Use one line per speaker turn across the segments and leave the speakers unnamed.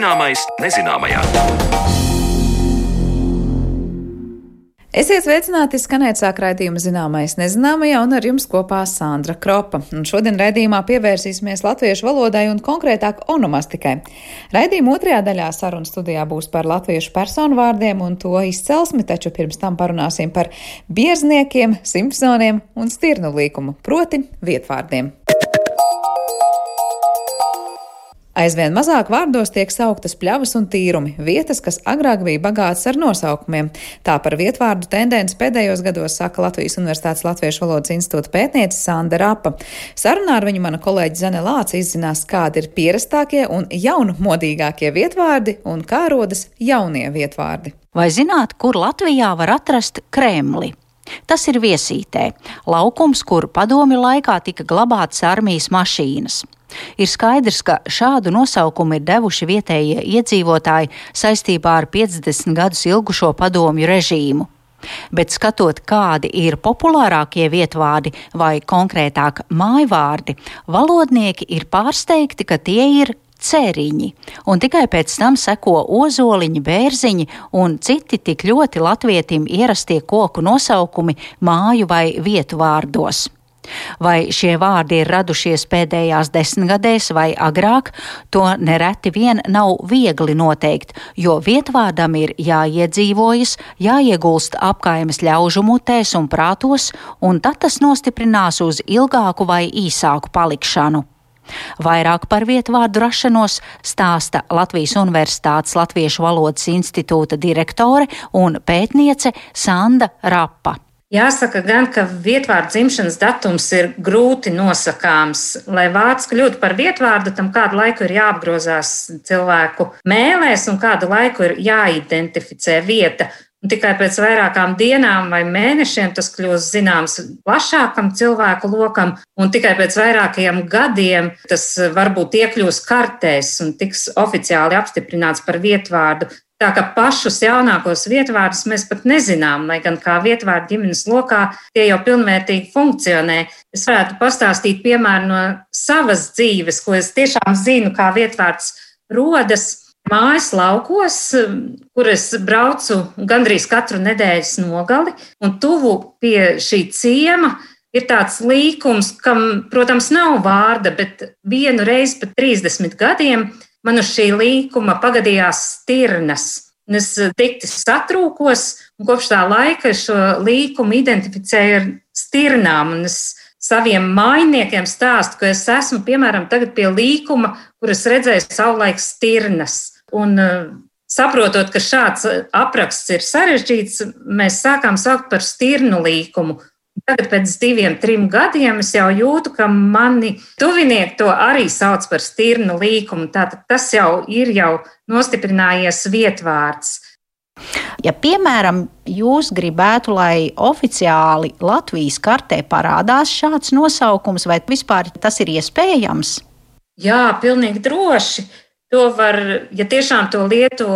Zināmais nezināmajā.
Esiet sveicināti skanēt sāk raidījuma zināmais nezināmajā un ar jums kopā Sandra Kropa. Un šodien raidījumā pievērsīsimies latviešu valodai un konkrētāk onomastikai. Raidījuma otrajā daļā saruna studijā būs par latviešu personu vārdiem un to izcelsmi, taču pirms tam parunāsim par biezniekiem, simpsoniem un stirnu līkumu, proti vietvārdiem. Aizvien mazāk vārdos tiek sauktas pļavas un tīrumi, vietas, kas agrāk bija bagātas ar nosaukumiem. Tā par vietvārdu tendenci pēdējos gados saka Latvijas Universitātes Latviešu valodas institūta pētniece Sanda Rapa. Sarunā ar viņu mana kolēģi Zane Lāca izzinās, kādi ir pierastākie un jaunmodīgākie vietvārdi un kā rodas jaunie vietvārdi.
Vai zināt, kur Latvijā var atrast Kremli? Tas ir viesītē, laukums, kur padomi laikā tika glabātas armijas mašīnas. Ir skaidrs, ka šādu nosaukumu ir devuši vietējie iedzīvotāji saistībā ar 50 gadus ilgušo padomju režīmu. Bet skatot, kādi ir populārākie vietvārdi vai konkrētāk mājvārdi, valodnieki ir pārsteigti, ka tie ir cēriņi, un tikai pēc tam seko ozoliņi, bērziņi un citi tik ļoti latvietim ierastie koku nosaukumi māju vai vietu vārdos. Vai šie vārdi ir radušies pēdējās desmitgadēs vai agrāk, to nereti vien nav viegli noteikt, jo vietvārdam ir jāiedzīvojas, jāiegulst apkaimes ļaužu mutēs un prātos, un tad tas nostiprinās uz ilgāku vai īsāku palikšanu. Vairāk par vietvārdu rašanos stāsta Latvijas Universitātes Latviešu valodas institūta direktore un pētniece Sanda Rapa.
Jāsaka gan, ka vietvārdu dzimšanas datums ir grūti nosakāms. Lai vārds kļūtu par vietvārdu, tam kādu laiku ir jāapgrozās cilvēku mēlēs un kādu laiku ir jāidentificē vieta. Un tikai pēc vairākām dienām vai mēnešiem tas kļūst zināms plašākam cilvēku lokam, un tikai pēc vairākiem gadiem tas varbūt iekļūs kartēs un tiks oficiāli apstiprināts par vietvārdu. Tā kā pašus jaunākos vietvārdus mēs pat nezinām, lai gan kā vietvārdu ģimenes lokā tie jau pilnvērtīgi funkcionē. Es varētu pastāstīt piemēru no savas dzīves, ko es tiešām zinu, kā vietvārds rodas mājas laukos, kur es braucu gandrīz katru nedēļas nogali, un tuvu pie šī ciema ir tāds līkums, kam, protams, nav vārda, bet vienu reizi pat 30 gadiem man uz šī līkuma pagadījās stirnas. Es tikti satrūkos, un kopš tā laika šo līkumu identificēju ar stirnām. Es saviem mainiekiem stāstu, ka es esmu piemēram tagad pie līkuma, kur es redzēju savulaik stirnas. Un, saprotot, ka šāds apraksts ir sarežģīts, mēs sākām saukt par stirnu līkumu. Tagad, pēc diviem, trim gadiem, es jau jūtu, ka mani tuvinieki to arī sauc par stirnu līkumu. Tātad tas jau ir jau nostiprinājies vietvārds.
Ja, piemēram, jūs gribētu, lai oficiāli Latvijas kartē parādās šāds nosaukums, vai vispār tas ir iespējams?
Jā, pilnīgi droši. To var, ja tiešām to lieto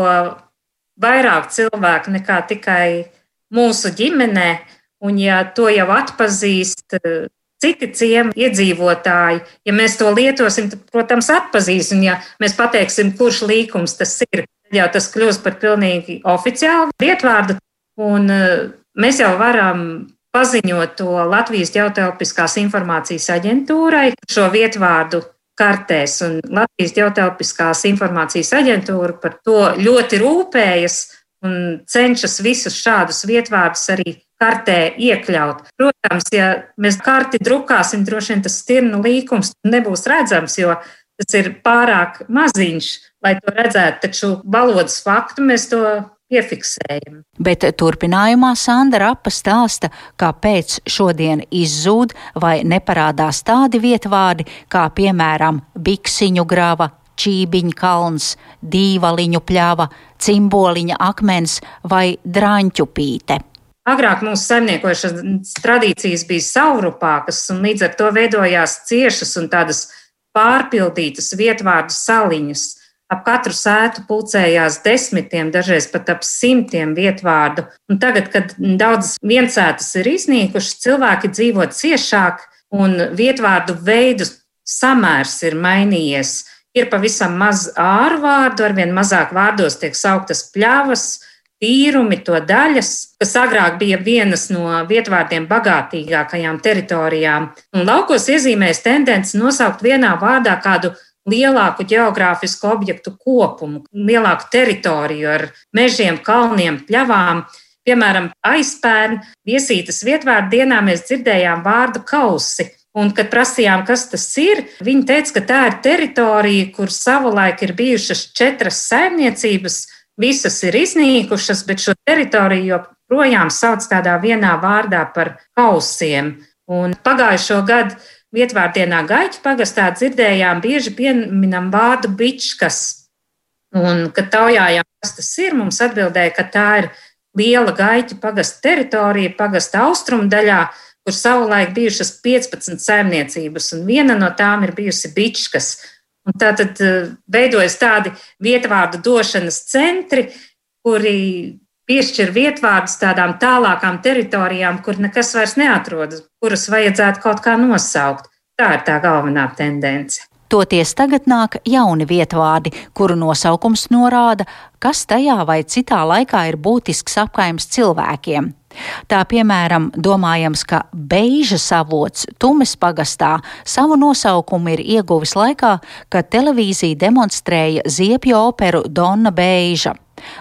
vairāk cilvēku nekā tikai mūsu ģimenē, Un, ja to jau atpazīst eh, citi ciemi iedzīvotāji, ja mēs to lietosim, tad, protams, atpazīs. Un, ja mēs pateiksim, kurš līkums tas ir, tad jau tas kļūs par pilnīgi oficiālu vietvārdu. Un eh, mēs jau varam paziņot to Latvijas ģeotelpiskās informācijas aģentūrai šo vietvārdu kartēs. Un Latvijas ģeotelpiskās informācijas aģentūra par to ļoti rūpējas un cenšas visus šādus vietvārdus arī kartē iekļaut. Protams, ja mēs karti drukāsim, droši vien tas stirnu līkums nebūs redzams, jo tas ir pārāk maziņš, lai to redzētu. Taču valodas faktu mēs to piefiksējam.
Bet turpinājumā Sandra Rapa stāsta, kāpēc šodien izzūd vai neparādās tādi vietvārdi, kā piemēram biksiņu grava, čībiņa kalns, dīvaliņu pļava, cimboliņa akmens vai drāņķupīte.
Agrāk mūsu saimniekošanas tradīcijas bija saurupākas, un līdz ar to veidojās ciešas un tādas pārpildītas vietvārdu saliņas. Ap katru sētu pulcējās desmitiem, dažreiz pat ap simtiem vietvārdu. Un tagad, kad daudzas viensētas ir iznīkušas, cilvēki dzīvo ciešāk un vietvārdu veidu samērs ir mainījies. Ir pavisam maz ārvārdu, arvien mazāk vārdos tiek sauktas pļavas, tīrumi, to daļas, kas agrāk bija vienas no vietvārdiem bagātīgākajām teritorijām. Un laukos iezīmēs tendence nosaukt vienā vārdā kādu lielāku geogrāfisku objektu kopumu, lielāku teritoriju ar mežiem, kalniem, pļavām. Piemēram, aizpērn viesītas vietvārdu dienā mēs dzirdējām vārdu kausi. Un, kad prasījām, kas tas ir, viņi teica, ka tā ir teritorija, kur savulaik ir bijušas četras saimniecības, visas ir iznīkušas, bet šo teritoriju joprojām sauc tādā vienā vārdā par kausiem. Un pagājušo gadu vietvārdienā Gaiķa pagastā dzirdējām bieži pieminam vārdu bičkas. Un, kad taujājām, kas tas ir, mums atbildēja, ka tā ir liela Gaiķa pagasta teritorija, pagasta austrumu daļā, kur savulaik bijušas 15 saimniecības, un viena no tām ir bijusi bičkas. Un tā tad veidojas tādi vietvārdu došanas centri, kuri piešķir vietvārdus tādām tālākām teritorijām, kur nekas vairs neatrodas, kuras vajadzētu kaut kā nosaukt. Tā ir tā galvenā tendence.
Toties tagad nāk jauni vietvārdi, kuru nosaukums norāda, kas tajā vai citā laikā ir būtisks apkaims cilvēkiem. Tā piemēram, domājams, ka beiža savots Tumes pagastā savu nosaukumu ir ieguvis laikā, kad televīzija demonstrēja ziepju operu Donna Beiža.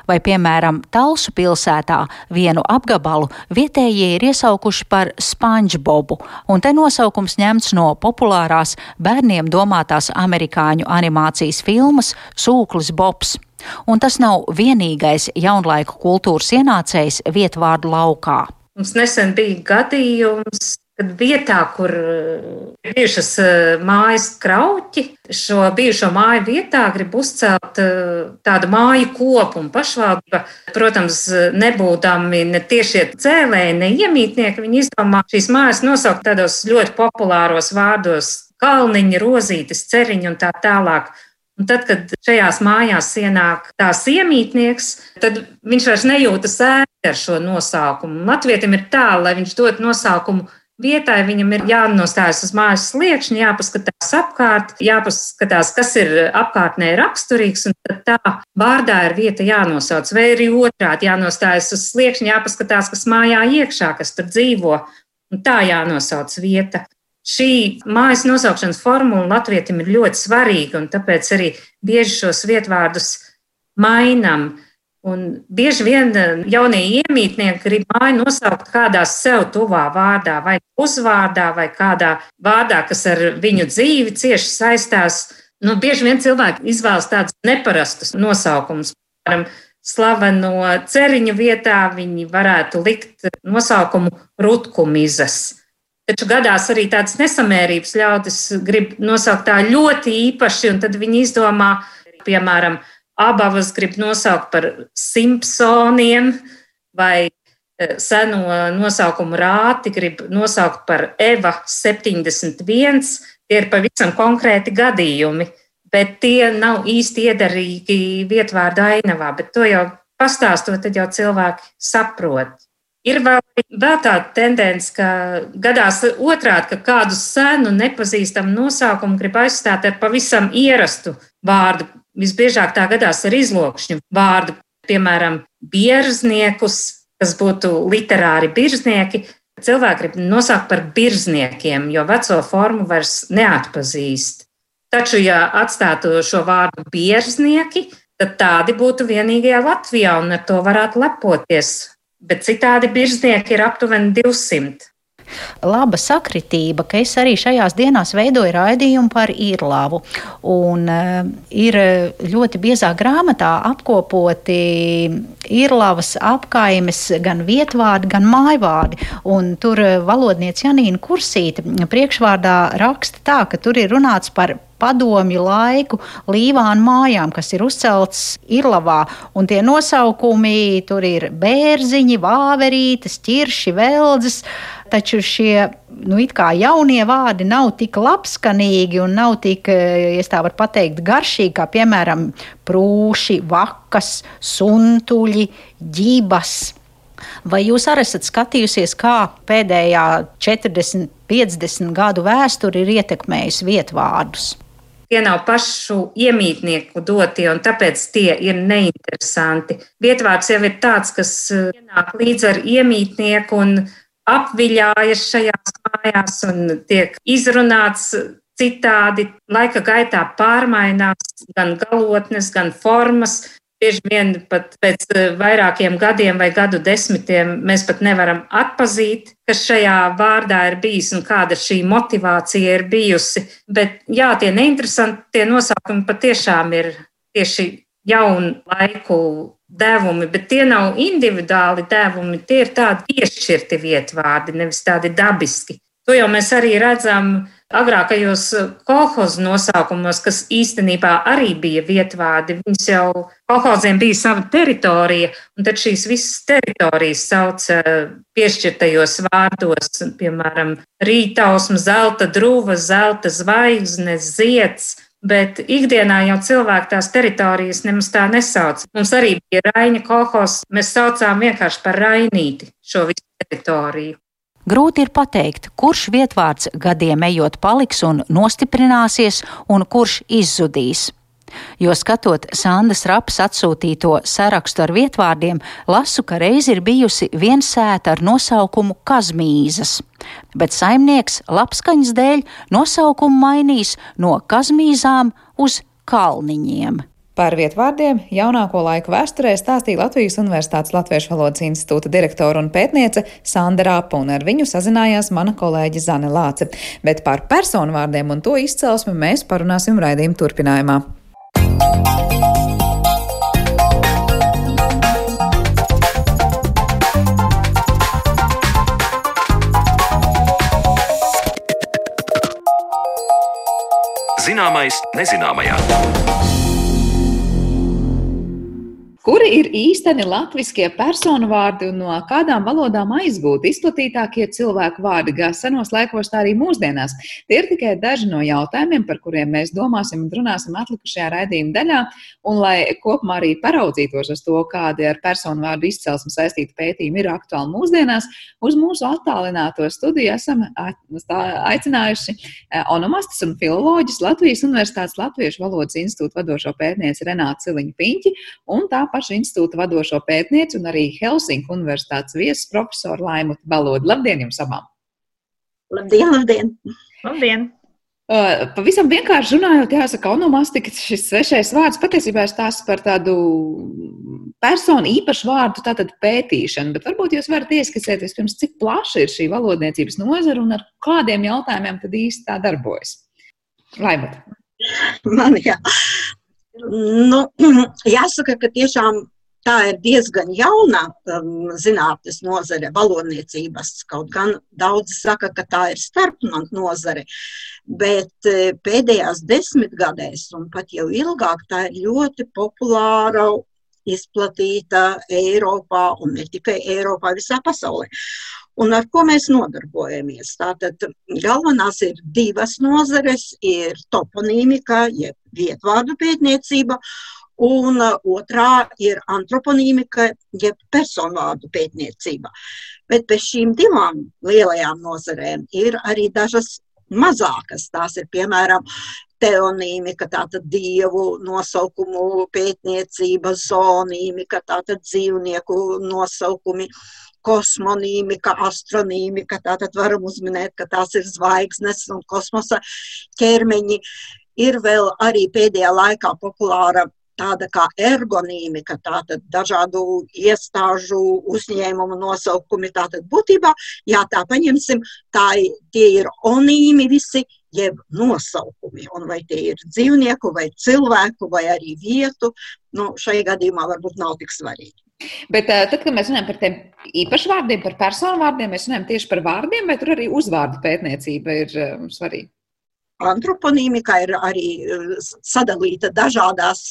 Vai, piemēram, Talsu pilsētā vienu apgabalu vietējie ir iesaukuši par SpongeBobu, un te nosaukums ņemts no populārās bērniem domātās amerikāņu animācijas filmas Sūklis Bobs. Un tas nav vienīgais jaunlaiku kultūras ienācējs vietvārdu laukā.
Mums nesen bija gadījums, kad vietā, kur ir bijušas eh, mājas krauķi, šo bijušo māju vietā grib uzcelt eh, tādu māju kopumu. Pašvaldība, protams, nebūdami ne tiešie cēlēji, ne iemītnieki, viņi izdomā šīs mājas nosaukt tādos ļoti populāros vārdos - kalniņi, rozītes, ceriņi un tā tālāk. Un tad, kad šajās mājās ienāk tās iemītnieks, tad viņš vairs nejūtas ēst ar šo nosaukumu. Latvietim ir tā, lai viņš dot nosaukumu vietai, viņam ir jānostājas uz mājas sliekšņa, jāpaskatās apkārt, jāpaskatās, kas ir apkārtnē raksturīgs, un tad tā vārdā ir vieta jānosauc. Vai arī otrādi jānostājas uz sliekšņa, jāpaskatās, kas mājā iekšā, kas tur dzīvo, un tā jānosauc vieta. Šī mājas nosaukšanas formula latvietim ir ļoti svarīga, un tāpēc arī bieži šos vietvārdus mainām. Un bieži vien jaunie iemītnieki grib māju nosaukt kādā sev tuvā vārdā, vai uzvārdā, vai kādā vārdā, kas ar viņu dzīvi cieši saistās. Nu, bieži vien cilvēki izvēlas tādus neparastus nosaukumus. Piemēram, slaveno ceriņu vietā viņi varētu likt nosaukumu rutkumizas Taču gadās arī tādas nesamērības ļaudis grib nosaukt tā ļoti īpaši, un tad viņi izdomā, piemēram, abavas grib nosaukt par Simpsoniem vai e, seno nosaukumu rāti grib nosaukt par Eva 71. Tie ir pavisam konkrēti gadījumi, bet tie nav īsti iedarīgi vietvārdu ainavā, bet to jau pastāstot, tad jau cilvēki saprot. Ir vēl, vēl tāda tendence, ka gadās otrādi, ka kādu senu, nepazīstamu nosaukumu grib aizstāt ar pavisam ierastu vārdu. Visbiežāk tā gadās ar izlokšņu vārdu, piemēram, bierzniekus, kas būtu literāri birznieki. Cilvēki grib nosaukt par birzniekiem, jo veco formu vairs neatpazīst. Taču, ja atstātu šo vārdu bierznieki, tad tādi būtu vienīgie Latvijā un ar to varētu lepoties bet citādi birznieki ir aptuveni 200.
Laba sakritība, ka es arī šajās dienās veidoju raidījumu par īrlāvu. Un, uh, ir ļoti biezā grāmatā apkopoti īrlavas apkaimes gan vietvārdi, gan mājvārdi. Un tur valodniece Janīna Kursīte priekšvārdā raksta tā, ka tur ir runāts par padomju laiku līvānu mājām, kas ir uzceltas Irlavā. Un tie nosaukumi tur ir bērziņi, vāverītes, ķirši, veldzes. Taču šie nu, jaunie vārdi nav tik labskanīgi un nav tik, ja tā var teikt, garšīgi, kā piemēram prūši, vakas, suntuļi, ģibas. Vai jūs arī esat skatījusies, kā pēdējā 40, 50 gadu vēsture ir ietekmējusi vietvārdus?
Tie nav pašu iemītnieku dotie, un tāpēc tie ir neinteresanti. Vietvārds jau ir tāds, kas eh, ienāk līdz ar iemītnieku un apviļājas šajās mājās un tiek izrunāts citādi. Laika gaitā pārmainās gan galotnes, gan formas, Bieži vien pat pēc eh, vairākiem gadiem vai gadu desmitiem mēs pat nevaram atpazīt, kas šajā vārdā ir bijis un kāda šī motivācija ir bijusi. Bet jā, tie neinteresantie nosaukumi patiešām ir tieši jaunu laiku devumi, bet tie nav individuāli devumi, tie ir tādi piešķirti vietvārdi, nevis tādi dabiski. To jau mēs arī redzam agrākajos kolhozu nosaukumos, kas īstenībā arī bija vietvārdi. Viņas jau kolhoziem bija sava teritorija, un tad šīs visas teritorijas sauca piešķirtajos vārdos, piemēram, rītausma, zelta druva, zelta zvaigzne, ziets. Bet ikdienā jau cilvēki tās teritorijas nemaz tā nesauc. Mums arī bija Raina kolhos, mēs saucām vienkārši par Rainīti šo visu teritoriju.
Grūti ir pateikt, kurš vietvārds gadiem ejot paliks un nostiprināsies, un kurš izzudīs. Jo skatot Sandas Raps atsūtīto sarakstu ar vietvārdiem, lasu, ka reiz ir bijusi viena sēta ar nosaukumu Kazmīzas, bet saimnieks lapskaņas dēļ nosaukumu mainīs no Kazmīzām uz Kalniņiem.
Par vietvārdiem jaunāko laiku vēsturē stāstīja Latvijas Universitātes Latviešu valodas institūta direktora un pētniece Sandra Rāpa, un ar viņu sazinājās mana kolēģe Zane Lāce. Bet par personu vārdiem un to izcelsmi mēs parunāsim raidījuma turpinājumā. Zināmais nezināmajā. Kuri ir īsteni latviskie personu vārdi un no kādām valodām aizgūti izplatītākie cilvēku vārdi, gan senos laikos, tā arī mūsdienās? Tie ir tikai daži no jautājumiem, par kuriem mēs domāsim un runāsim atlikušajā raidījuma daļā. Un, lai kopumā arī paraudzītos uz to, kādi ar personu vārdu izcelsmi saistīti pētījumi ir aktuāli mūsdienās, uz mūsu attālināto studiju esam aicinājuši e, onomastus un filoloģus Latvijas Universitātes Latviešu valodas institūta vadošo pētnieci Renātu Ciliņu Piņķi un tā paša institūta vadošo pētnieci un arī Helsinku universitātes viesu profesoru Laimu Balodu. Labdien jums abām!
Labdien, labdien!
labdien.
Uh, pavisam vienkārši runājot, jāsaka, onomastika, šis svešais vārds patiesībā ir tās par tādu personu īpašu vārdu tātad pētīšanu, bet varbūt jūs varat ieskicēt vispirms, cik plaša ir šī valodniecības nozara un ar kādiem jautājumiem tad īsti tā darbojas. Laimat.
Man, jā. Nu, jāsaka, ka tiešām tā ir diezgan jauna um, zinātnes nozare, valodniecības. Kaut gan daudzi saka, ka tā ir starpnāca nozare, bet e, pēdējās desmitgadēs, un pat jau ilgāk, tā ir ļoti populāra, izplatīta Eiropā un ne tikai Eiropā, visā pasaulē. Un ar ko mēs nodarbojamies? Tātad galvenās ir divas nozares - ir toponīmika, jeb vietvārdu pētniecība, un uh, otrā ir antroponīmika, jeb personvārdu pētniecība. Bet bez šīm divām lielajām nozarēm ir arī dažas mazākas. Tās ir piemēram teonīmika, tātad dievu nosaukumu pētniecība, zonīmika, tātad dzīvnieku nosaukumi kosmonīmika, astronīmika. Tātad varam uzminēt, ka tās ir zvaigznes un kosmosa ķermeņi. Ir vēl arī pēdējā laikā populāra tāda kā ergonīmika, tātad dažādu iestāžu uzņēmumu nosaukumi. Tātad būtībā, ja tā paņemsim, tā, tie ir onīmi visi, jeb nosaukumi. Un vai tie ir dzīvnieku, vai cilvēku, vai arī vietu, nu, šajā gadījumā varbūt nav tik svarīgi.
Bet tad, kad mēs runājam par tiem īpašiem vārdiem, par personu vārdiem, mēs runājam tieši par vārdiem, vai tur arī uzvārdu pētniecība ir svarīga?
Antroponīmika ir arī sadalīta dažādās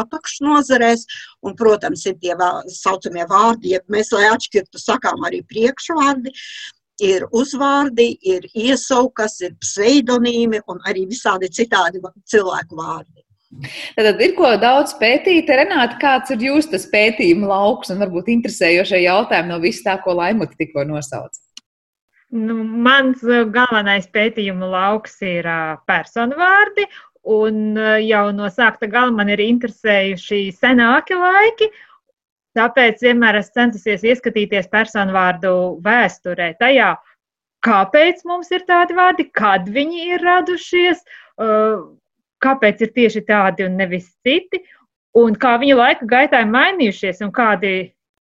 apakšnodarbēs, un, protams, ir tie saucamie vārdi, ja mēs, lai atšķirtu, sakām arī priekšvārdi. Ir uzvārdi, ir iesaukas, ir pseidonīmi un arī visādi citādi cilvēku vārdi.
Tad ir ko daudz pētīt. Renāta, kāds ir jūsu pētījuma lauks un varbūt interesējošie jautājumi no vis tā, ko Laimuta tikko nosauca?
Nu, mans uh, galvenais pētījuma lauks ir uh, personu vārdi, Un jau no sākta gala man ir interesējuši senāki laiki, Tāpēc vienmēr esmu centusies ieskatīties personu vārdu vēsturē, tajā, kāpēc mums ir tādi vārdi, kad viņi ir radušies, kāpēc ir tieši tādi un nevis citi, un kā viņi laika gaitā ir mainījušies un kādi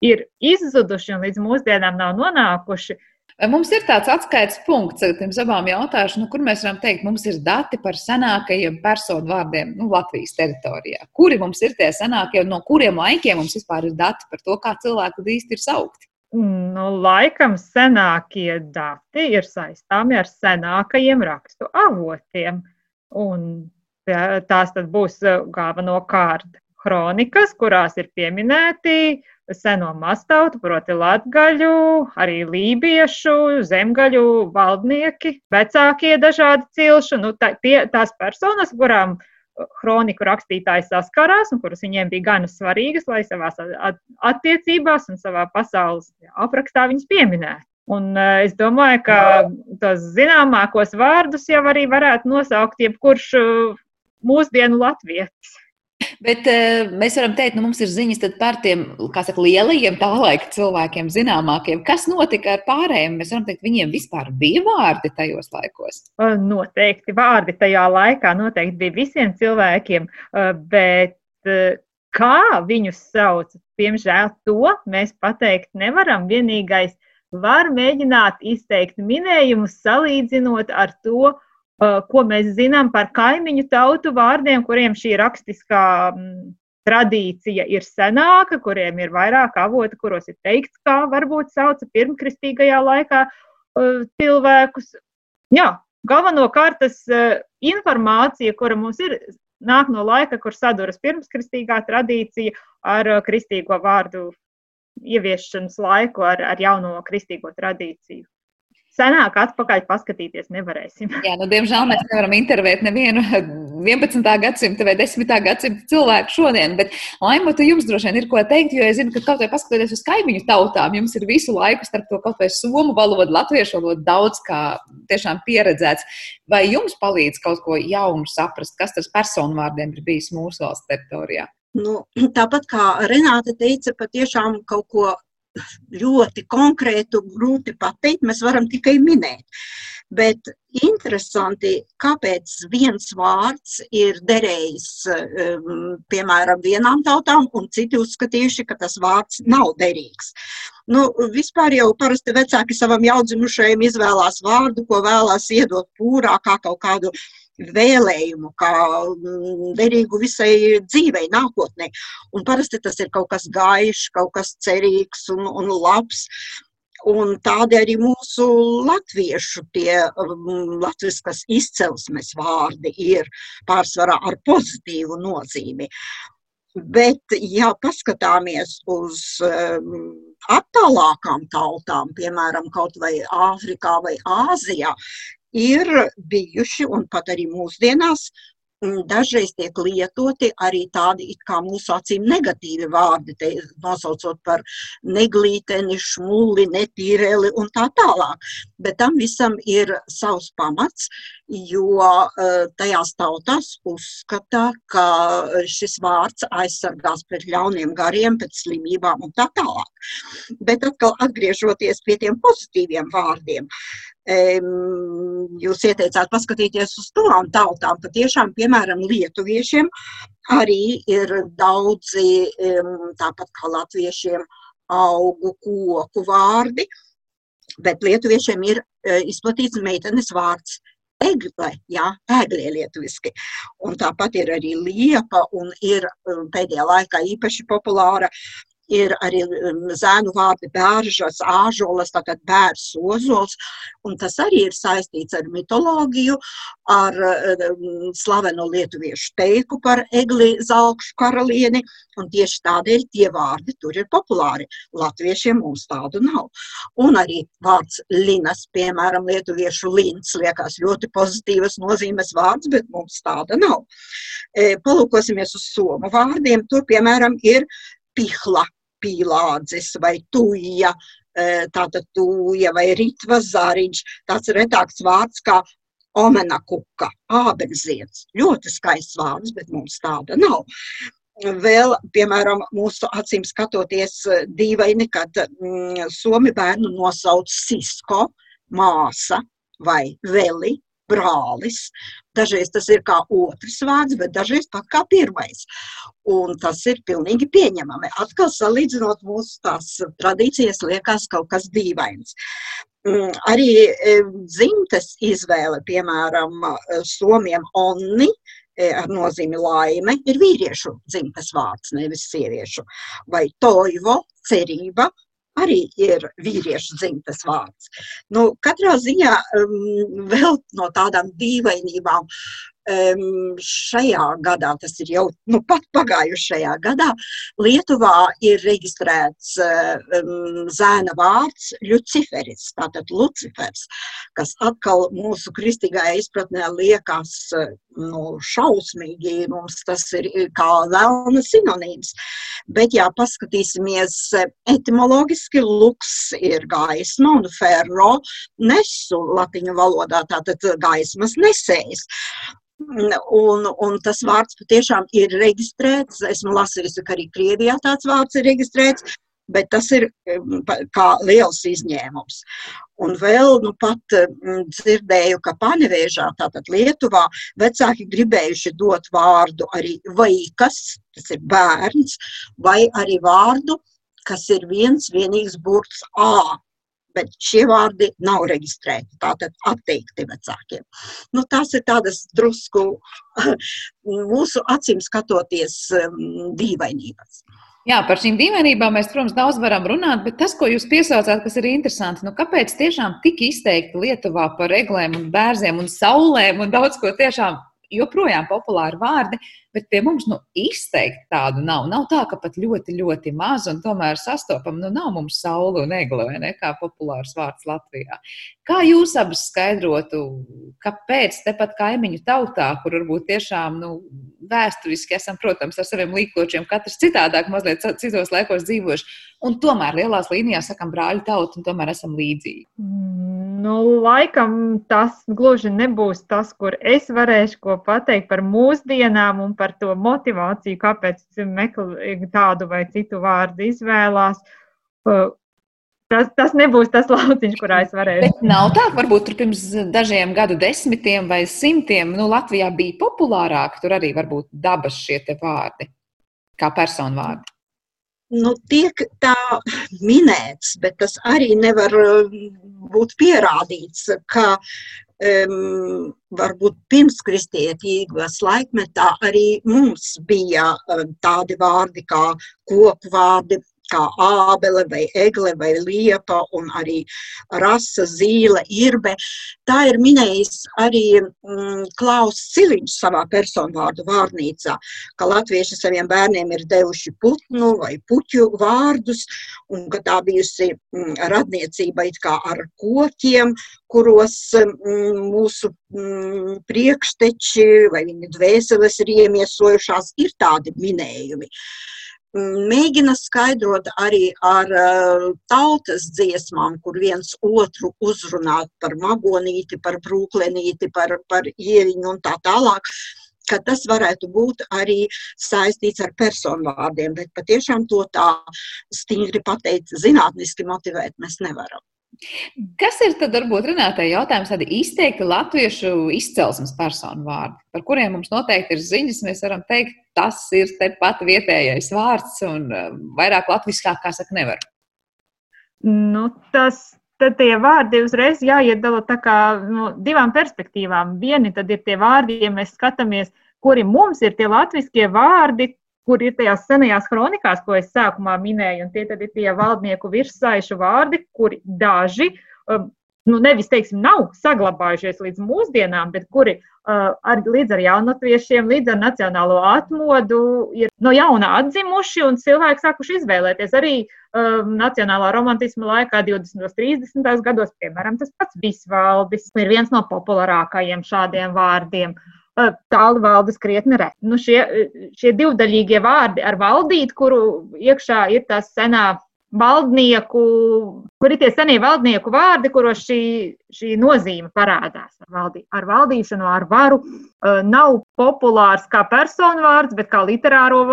ir izzuduši un līdz mūsdienām nav nonākuši.
Vai mums ir tāds atskaites punkts, tiem abām jautājušiem, nu, kur mēs varam teikt, mums ir dati par senākajiem personu vārdiem nu, Latvijas teritorijā? Kuri mums ir tie senākie un no kuriem laikiem mums vispār ir dati par to, kā cilvēku īsti ir saukti?
Nu, laikam senākie dati ir saistāmi ar senākajiem rakstu avotiem. Un tās būs uh, galvenokārt kronikas, kurās ir pieminēti seno mastautu, proti latgaļu, arī lībiešu, zemgaļu valdnieki, vecākie dažādi cilšu, nu, tā, tie, tās personas, kurām kroniku uh, rakstītāji saskarās un kuras viņiem bija gana svarīgas, lai savā attiecībās un savā pasaules aprakstā viņas pieminētu. Un uh, es domāju, ka tos zināmākos vārdus jau arī varētu nosaukt jebkurš uh, mūsdienu latvietis.
Bet uh, mēs varam teikt, ka nu, mums ir ziņas par tiem saka, lielajiem tā laika cilvēkiem, zināmākiem. Kas notika ar pārējiem? Mēs varam teikt, viņiem vispār bija vārdi tajos laikos.
Noteikti vārdi tajā laikā noteikti bija visiem cilvēkiem, bet kā viņus sauc, diemžēl to mēs pateikt nevaram. Vienīgais var mēģināt izteikt minējumus, salīdzinot ar to, ko mēs zinām par kaimiņu tautu vārdiem, kuriem šī rakstiskā mm, tradīcija ir senāka, kuriem ir vairāk avoti, kuros ir teikts, kā varbūt sauca pirmkristīgajā laikā uh, cilvēkus. Jā, galvenokārt tas uh, informācija, kura mums ir, nāk no laika, kur saduras pirmskristīgā tradīcija ar kristīgo vārdu ieviešanas laiku, ar, ar jauno kristīgo tradīciju senāk atpakaļ paskatīties nevarēsim.
Jā, nu, diemžēl mēs nevaram intervēt nevienu 11. gadsimta vai 10. gadsimta cilvēku šodien, bet Laima, tu jums droši vien ir ko teikt, jo es zinu, ka kaut vai paskatoties uz kaimiņu tautām, jums ir visu laiku starp to kaut vai somu valodu, latviešu valodu daudz kā tiešām pieredzēts. Vai jums palīdz kaut ko jaunu saprast, kas tas personu vārdiem ir bijis mūsu valsts teritorijā?
Nu, tāpat kā Renāte teica, patiešām kaut ko ļoti konkrētu grūti pateikt, mēs varam tikai minēt. Bet interesanti, kāpēc viens vārds ir derējis, um, piemēram, vienām tautām, un citi uzskatījuši, ka tas vārds nav derīgs. Nu, vispār jau parasti vecāki savam jaundzimušajam izvēlās vārdu, ko vēlās iedot pūrā, kā kaut kādu vēlējumu, kā mm, derīgu visai dzīvei, nākotnē. Un parasti tas ir kaut kas gaišs, kaut kas cerīgs un, un labs. Un tādi arī mūsu latviešu tie um, latviskas izcelsmes vārdi ir pārsvarā ar pozitīvu nozīmi. Bet, ja paskatāmies uz um, attālākām tautām, piemēram, kaut vai Āfrikā vai Āzijā, ir bijuši un pat arī mūsdienās dažreiz tiek lietoti arī tādi kā mūsu acīm negatīvi vārdi, te, nosaucot par neglīteni, šmuli, netīreli un tā tālāk. Bet tam visam ir savs pamats, jo uh, tajās tautās uzskata, ka šis vārds aizsargās pret ļauniem gariem, pret slimībām un tā tālāk. Bet atkal atgriežoties pie tiem pozitīviem vārdiem, jūs ieteicāt paskatīties uz tām tautām. Patiešām, piemēram, lietuviešiem arī ir daudzi, tāpat kā latviešiem, augu, koku vārdi, bet lietuviešiem ir e, izplatīts meitenes vārds egle, jā, ēglie lietuviski. Un tāpat ir arī liepa un ir pēdējā laikā īpaši populāra ir arī um, zēnu vārdi bēržas, āžolas, tātad bērs, ozols, un tas arī ir saistīts ar mitoloģiju, ar um, slaveno lietuviešu teiku par egli zaugšu karalieni, un tieši tādēļ tie vārdi tur ir populāri. Latviešiem mums tādu nav. Un arī vārds linas, piemēram, lietuviešu lins, liekas ļoti pozitīvas nozīmes vārds, bet mums tāda nav. E, palūkosimies uz somu vārdiem. Tur, piemēram, ir pihla, pīlādzes vai tuja, e, tātad tuja vai ritva zariņš, tāds retāks vārds kā omena kuka, ābenziets. Ļoti skaists vārds, bet mums tāda nav. Vēl, piemēram, mūsu acīm skatoties dīvaini, kad mm, somi bērnu nosauc Sisko, māsa vai veli, brālis. Dažreiz tas ir kā otrs vārds, bet dažreiz pat kā pirmais. Un tas ir pilnīgi pieņemami. Atkal salīdzinot mūsu tās tradīcijas, liekas kaut kas dīvains. Mm, arī e, dzimtes izvēle, piemēram, somiem onni, e, ar nozīmi laime, ir vīriešu dzimtes vārds, nevis sieviešu. Vai toivo, cerība, arī ir vīriešu dzimtes vārds. Nu, katrā ziņā um, vēl no tādām dīvainībām šajā gadā, tas ir jau nu, pat pagājušajā gadā, Lietuvā ir reģistrēts zēna vārds Luciferis, tātad Lucifers, kas atkal mūsu kristīgajā izpratnē liekas nu, šausmīgi, mums tas ir kā vēlna sinonīms. Bet, ja paskatīsimies etimologiski, luks ir gaisma un ferro nesu latiņu valodā, tātad gaismas nesējs. Un, un tas vārds patiešām ir reģistrēts. Esmu lasījusi, ka arī Krievijā tāds vārds ir reģistrēts, bet tas ir kā liels izņēmums. Un vēl nu, pat dzirdēju, ka Panevēžā, tātad Lietuvā, vecāki gribējuši dot vārdu arī vaikas, tas ir bērns, vai arī vārdu, kas ir viens vienīgs burts A bet šie vārdi nav reģistrēti, tātad atteikti vecākiem. Nu, tās ir tādas drusku mūsu acīm skatoties um, dīvainības.
Jā, par šīm dīvainībām mēs, protams, daudz varam runāt, bet tas, ko jūs piesaucāt, kas ir interesanti, nu, kāpēc tiešām tik izteikti Lietuvā par eglēm un bērziem un saulēm un daudz ko tiešām joprojām populāri vārdi, bet pie mums nu, izteikti tādu nav. Nav tā, ka pat ļoti, ļoti maz un tomēr sastopam, nu nav mums saule un egle, vai ne, kā populārs vārds Latvijā. Kā jūs abas skaidrotu, kāpēc tepat kaimiņu tautā, kur varbūt tiešām nu, vēsturiski esam, protams, ar saviem līkločiem, katrs citādāk, mazliet citos laikos dzīvojuši, un tomēr lielās līnijās sakam brāļu tautu un tomēr esam līdzīgi?
Mm. Nu, laikam tas gluži nebūs tas, kur es varēšu ko pateikt par mūsdienām un par to motivāciju, kāpēc meklē tādu vai citu vārdu izvēlās. Tas, tas nebūs tas lauciņš, kurā es varēšu.
Bet nav tā, varbūt tur pirms dažiem gadu desmitiem vai simtiem nu, Latvijā bija populārāk, tur arī varbūt dabas šie vārdi, kā personu vārdi
nu, tiek tā minēts, bet tas arī nevar um, būt pierādīts, ka um, varbūt pirms kristietīgās laikmetā arī mums bija tādi vārdi kā koku vārdi, kā ābele vai egle vai liepa un arī rasa, zīle, irbe. Tā ir minējis arī mm, Klaus Ciliņš savā personvārdu vārnīcā, ka latvieši saviem bērniem ir devuši putnu vai puķu vārdus un ka tā bijusi mm, radniecība it kā ar kokiem, kuros mm, mūsu mm, priekšteči vai viņu dvēseles ir iemiesojušās, ir tādi minējumi. Uh, mēģina skaidrot arī ar uh, tautas dziesmām, kur viens otru uzrunā par magonīti, par brūklenīti, par, par ieviņu un tā tālāk ka tas varētu būt arī saistīts ar personvārdiem, bet patiešām to tā stingri pateikt, zinātniski motivēt mēs nevaram.
Kas ir tad, varbūt, Renātai jautājums, tādi izteikti latviešu izcelsmes personu vārdi, par kuriem mums noteikti ir ziņas, mēs varam teikt, tas ir tepat vietējais vārds un eh, vairāk latviskāk, kā saka, nevar.
Nu, tas, tad tie vārdi uzreiz jāiedala tā kā no nu, divām perspektīvām. Vieni tad ir tie vārdi, ja mēs skatāmies, kuri mums ir tie latviskie vārdi, kur ir tajās senajās kronikās, ko es sākumā minēju, un tie tad ir tie valdnieku virssaišu vārdi, kuri daži, um, nu nevis, teiksim, nav saglabājušies līdz mūsdienām, bet kuri uh, ar, līdz ar jaunatviešiem, līdz ar nacionālo atmodu ir no jauna atzimuši, un cilvēki sākuši izvēlēties arī um, nacionālā romantisma laikā, 20. un 30. gados, piemēram, tas pats Bisvaldis ir viens no populārākajiem šādiem vārdiem. Uh, tālu valdes krietni reti. Nu, šie, šie divdaļīgie vārdi ar valdīt, kuru iekšā ir tā senā valdnieku, kur ir tie senie valdnieku vārdi, kuros šī, šī nozīme parādās ar, valdī, ar valdīšanu, ar varu. Nav populārs kā personu vārds, bet kā literāro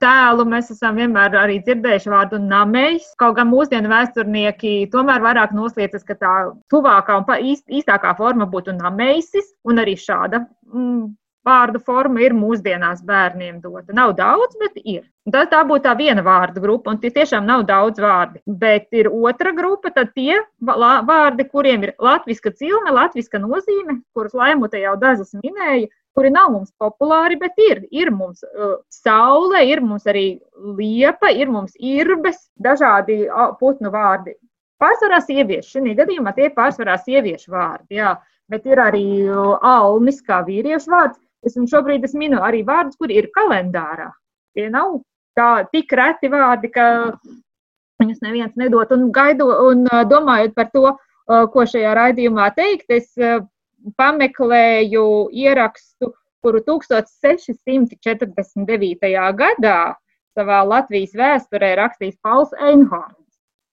tēlu mēs esam vienmēr arī dzirdējuši vārdu namējs. Kaut gan mūsdienu vēsturnieki tomēr vairāk noslēdzas, ka tā tuvākā un īst, īstākā forma būtu namējsis, un arī šāda mm, vārdu forma ir mūsdienās bērniem dota. Nav daudz, bet ir. Tā, tā būtu tā viena vārdu grupa, un tie tiešām nav daudz vārdi. Bet ir otra grupa, tad tie vārdi, kuriem ir latviska cilme, latviska nozīme, kurus Laimute jau dažas minēja, kuri nav mums populāri, bet ir. Ir mums uh, saule, ir mums arī liepa, ir mums irbes, dažādi putnu vārdi. Pārsvarā sieviešu, šī gadījumā tie ir pārsvarā sieviešu vārdi, jā, bet ir arī alnis kā vīriešu vārds. Es šobrīd es minu arī vārdus, kuri ir kalendārā. Tie nav tā tik reti vārdi, ka viņus neviens nedod. Un, gaidu, un domājot par to, ko šajā raidījumā teikt, es pameklēju ierakstu, kuru 1649. gadā savā Latvijas vēsturē rakstījis Pauls Einhorns.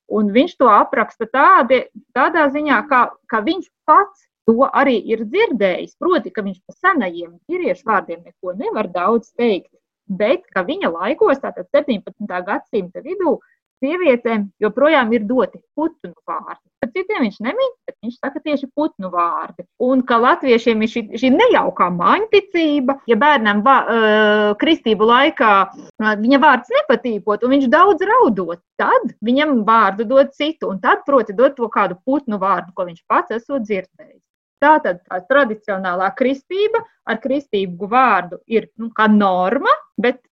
Un viņš to apraksta tādi, tādā ziņā, ka, ka viņš pats to arī ir dzirdējis. Proti, ka viņš par senajiem vīriešu vārdiem neko nevar daudz teikt, bet ka viņa laikos, tātad 17. gadsimta vidū, sievietēm joprojām ir doti putnu vārdi. Par citiem viņš nemin, bet viņš saka tieši putnu vārdi. Un ka latviešiem ir šī, šī nejaukā māņticība, ja bērnam va, uh, kristību laikā uh, viņa vārds nepatīkot un viņš daudz raudot, tad viņam vārdu dod citu, un tad, proti, dod to kādu putnu vārdu, ko viņš pats esot dzirdējis. Tātad tā tradicionālā kristība ar kristību vārdu ir nu, kā norma, bet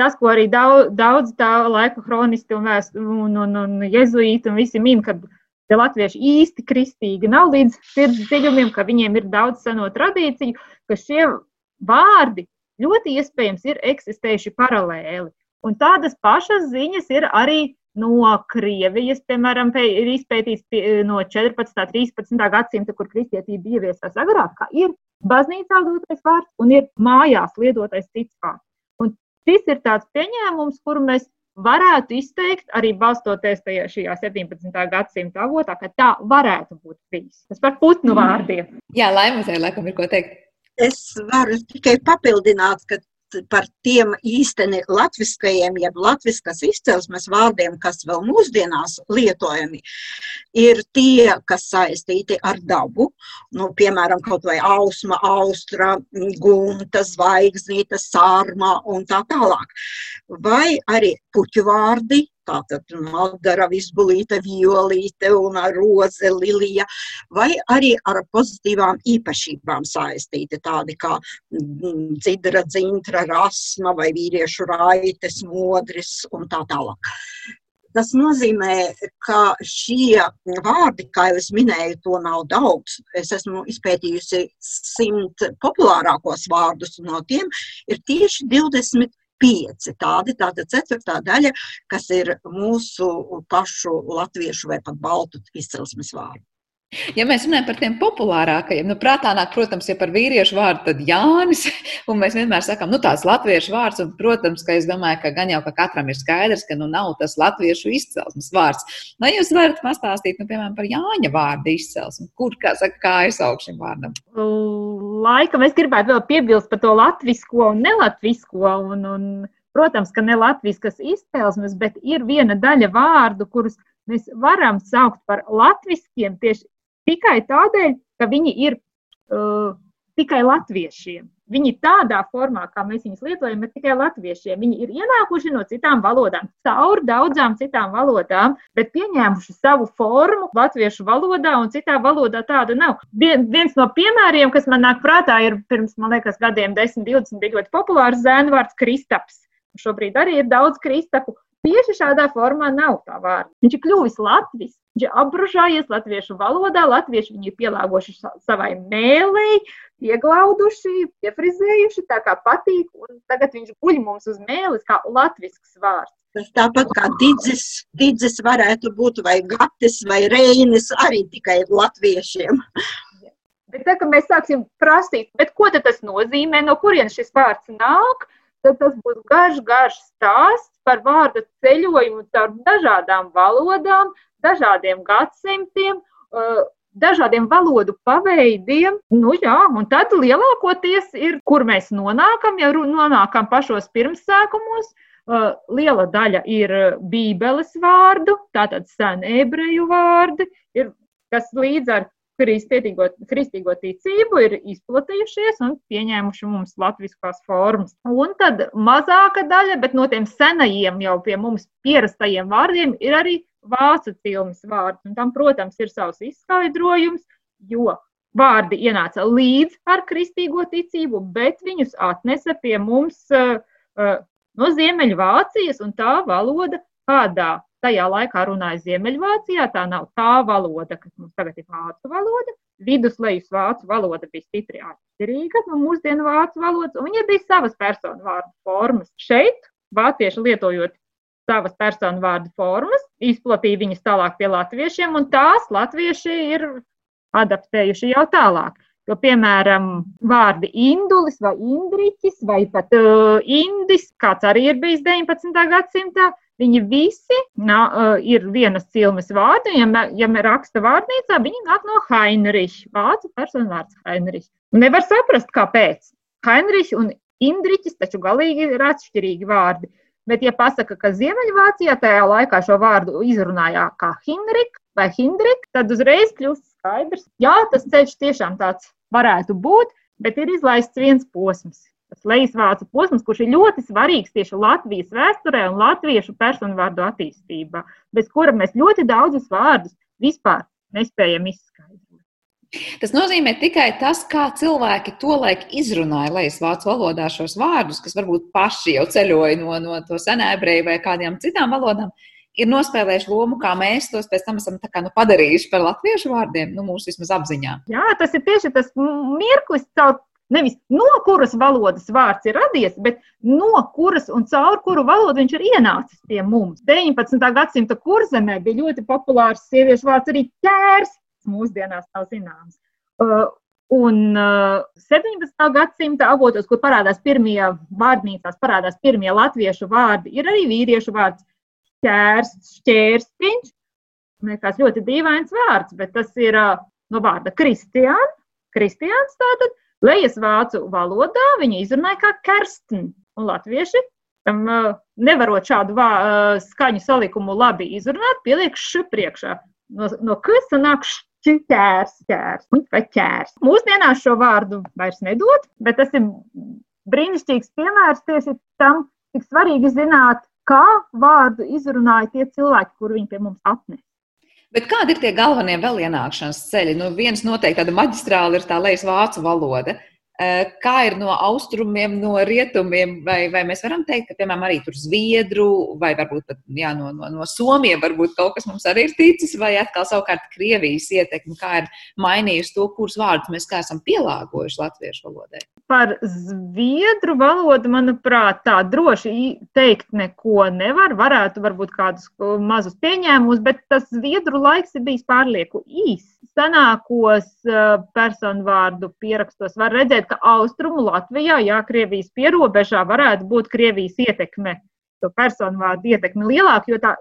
tas, ko arī daudz, daudz tā laika kronisti un, un, un, un jezuīti un visi min, ka tie latvieši īsti kristīgi nav līdz sirds dziļumiem, ka viņiem ir daudz seno tradīciju, ka šie vārdi ļoti iespējams ir eksistējuši paralēli. Un tādas pašas ziņas ir arī no Krievijas, piemēram, ir izpētīts no 14. un 13. gadsimta, kur kristietība ieviesās agrāk, ka ir baznīcā dotais vārds un ir mājās lietotais cits vārds. Un šis ir tāds pieņēmums, kuru mēs varētu izteikt arī balstoties tajā šajā 17. gadsimta avotā, ka tā varētu būt bijis. Tas par putnu vārdiem.
Jā, Laimuzē, laikam, ir ko teikt.
Es varu tikai papildināt, ka par tiem īsteni latviskajiem, jeb latviskas izcelsmes vārdiem, kas vēl mūsdienās lietojami, ir tie, kas saistīti ar dabu, nu, piemēram, kaut vai ausma, austra, gunta, zvaigznīte, sārma un tā tālāk. Vai arī puķu vārdi, tātad Maldara, Visbulīte, Violīte un Roze, Lilija, vai arī ar pozitīvām īpašībām saistīti, tādi kā mm, dzidra, dzintra, rasma vai vīriešu raites, modris un tā tālāk. Tas nozīmē, ka šie vārdi, kā jau es minēju, to nav daudz. Es esmu izpētījusi simt populārākos vārdus, un no tiem ir tieši 20 pieci tādi, tāda ceturtā daļa, kas ir mūsu pašu latviešu vai pat baltu izcelsmes vārdi.
Ja mēs runājam par tiem populārākajiem, nu, prātā nāk, protams, ja par vīriešu vārdu, tad Jānis, un mēs vienmēr sakām, nu, tāds latviešu vārds, un, protams, ka es domāju, ka gan jau ka katram ir skaidrs, ka, nu, nav tas latviešu izcelsmes vārds. Vai jūs varat pastāstīt, nu, piemēram, par Jāņa vārdu izcelsmi? Kur, kā saka, kā aizsauk šim vārdam?
Laikam es gribētu vēl piebilst par to latvisko un nelatvisko, un, un, protams, ka ne latviskas izcelsmes, bet ir viena daļa vārdu, kurus mēs varam saukt par latviskiem tieši tikai tādēļ, ka viņi ir uh, tikai latviešiem. Viņi tādā formā, kā mēs viņus lietojam, ir tikai latviešiem. Viņi ir ienākuši no citām valodām, caur daudzām citām valodām, bet pieņēmuši savu formu latviešu valodā, un citā valodā tāda nav. Vien, viens no piemēriem, kas man nāk prātā, ir pirms, man liekas, gadiem 10, 20 bija ļoti populārs zēnu vārds Kristaps. Šobrīd arī ir daudz kristapu. Tieši šādā formā nav tā vārda. Viņš ir kļuvis latvis, viņš ir apbružājies latviešu valodā, latvieši viņu ir pielāgojuši savai mēlei, ieglauduši, iefrizējuši tā kā patīk, un tagad viņš guļ mums uz mēles kā latvisks vārds.
Tas tāpat kā didzis, didzis varētu būt vai gatis vai reinis arī tikai latviešiem.
Bet tā, mēs sāksim prasīt, ko tas nozīmē, no kurienes šis vārds nāk, tad tas būs garš, garš stāsts par vārdu ceļojumu caur dažādām valodām, dažādiem gadsimtiem, uh, dažādiem valodu paveidiem. Nu, jā, un tad lielākoties ir, kur mēs nonākam, ja nonākam pašos pirmsākumos. Uh, liela daļa ir Bībeles vārdu, tātad sen ebreju vārdi, ir, kas līdz ar kristīgo, kristīgo ticību ir izplatījušies un pieņēmuši mums latviskās formas. Un tad mazāka daļa, bet no tiem senajiem jau pie mums pierastajiem vārdiem ir arī vācu cilmes vārds. Un tam, protams, ir savs izskaidrojums, jo vārdi ienāca līdz ar kristīgo ticību, bet viņus atnesa pie mums uh, uh, no Ziemeļvācijas un tā valoda, kādā tajā laikā runāja Ziemeļvācijā. Tā nav tā valoda, kas mums tagad ir vācu valoda. Viduslejas vācu valoda bija stipri atšķirīga no mūsdienu vācu valodas, un viņai bija savas personu vārdu formas. Šeit vācieši lietojot savas personu vārdu formas, izplatīja viņas tālāk pie latviešiem, un tās latvieši ir adaptējuši jau tālāk. Jo, piemēram, vārdi indulis vai indriķis vai pat uh, indis, kāds arī ir bijis 19. gadsimtā, Viņi visi nā, uh, ir vienas cilmes vārdi. Ja, ja raksta vārnīcā, viņi nāk no Heinricha. Vācu personu vārds Heinrichs. Nevar saprast, kāpēc. Heinrichs un Indriķis taču galīgi ir atšķirīgi vārdi. Bet, ja pasaka, ka Ziemeļvācijā tajā laikā šo vārdu izrunājā kā Hinrik vai Hindrik, tad uzreiz kļūst skaidrs, jā, tas ceļš tiešām tāds varētu būt, bet ir izlaists viens posms tas lejasvācu posms, kurš ir ļoti svarīgs tieši Latvijas vēsturē un latviešu personvārdu attīstībā, bez kura mēs ļoti daudzus vārdus vispār nespējam izskaidrot.
Tas nozīmē tikai tas, kā cilvēki tolaik izrunāja lejas vācu valodā šos vārdus, kas varbūt paši jau ceļoja no, no to senēbreju vai kādām citām valodām, ir nospēlējuši lomu, kā mēs tos pēc tam esam kā, nu, padarījuši par latviešu vārdiem, nu, mūsu vismaz apziņā.
Jā, tas ir tieši tas mirklis, caur Nevis no kuras valodas vārds ir radies, bet no kuras un caur kuru valodu viņš ir ienācis pie mums. 19. gadsimta kurzemē bija ļoti populārs sieviešu vārds arī ķērs, mūsdienās nav zināms. Uh, un uh, 17. gadsimta avotos, kur parādās pirmie vārdnīcās, parādās pirmie latviešu vārdi, ir arī vīriešu vārds ķērs, šķērstiņš. Liekas ļoti dīvains vārds, bet tas ir uh, no vārda kristiāns. Kristiāns tātad Lejas vācu valodā viņa izrunāja kā kersten, un latvieši tam nevarot šādu vā, skaņu salikumu labi izrunāt, pieliek š priekšā. No, no kas sanāk šķērs, ķērs vai ķērs. Mūsdienās šo vārdu vairs nedod, bet tas ir brīnišķīgs piemērs tieši tam, cik svarīgi zināt, kā vārdu izrunāja tie cilvēki, kur viņi pie mums atnes.
Bet kādi ir tie galvenie vēl ienākšanas ceļi? Nu, viens noteikti tāda maģistrāla ir tā lejas vācu valoda. Eh, kā ir no austrumiem, no rietumiem, vai, vai mēs varam teikt, ka, piemēram, arī tur zviedru vai varbūt pat jā, no, no, no somiem varbūt kaut kas mums arī ir ticis, vai atkal savukārt Krievijas ietekmi, kā ir mainījusi to, kurus vārdus mēs kā esam pielāgojuši latviešu valodai?
Par zviedru valodu, manuprāt, tā droši teikt neko nevar. Varētu varbūt kādus mazus pieņēmumus, bet tas zviedru laiks ir bijis pārlieku īss senākos personu vārdu pierakstos var redzēt, ka austrumu Latvijā, jā, Krievijas pierobežā varētu būt Krievijas ietekme, to personu vārdu ietekme lielāka, jo tā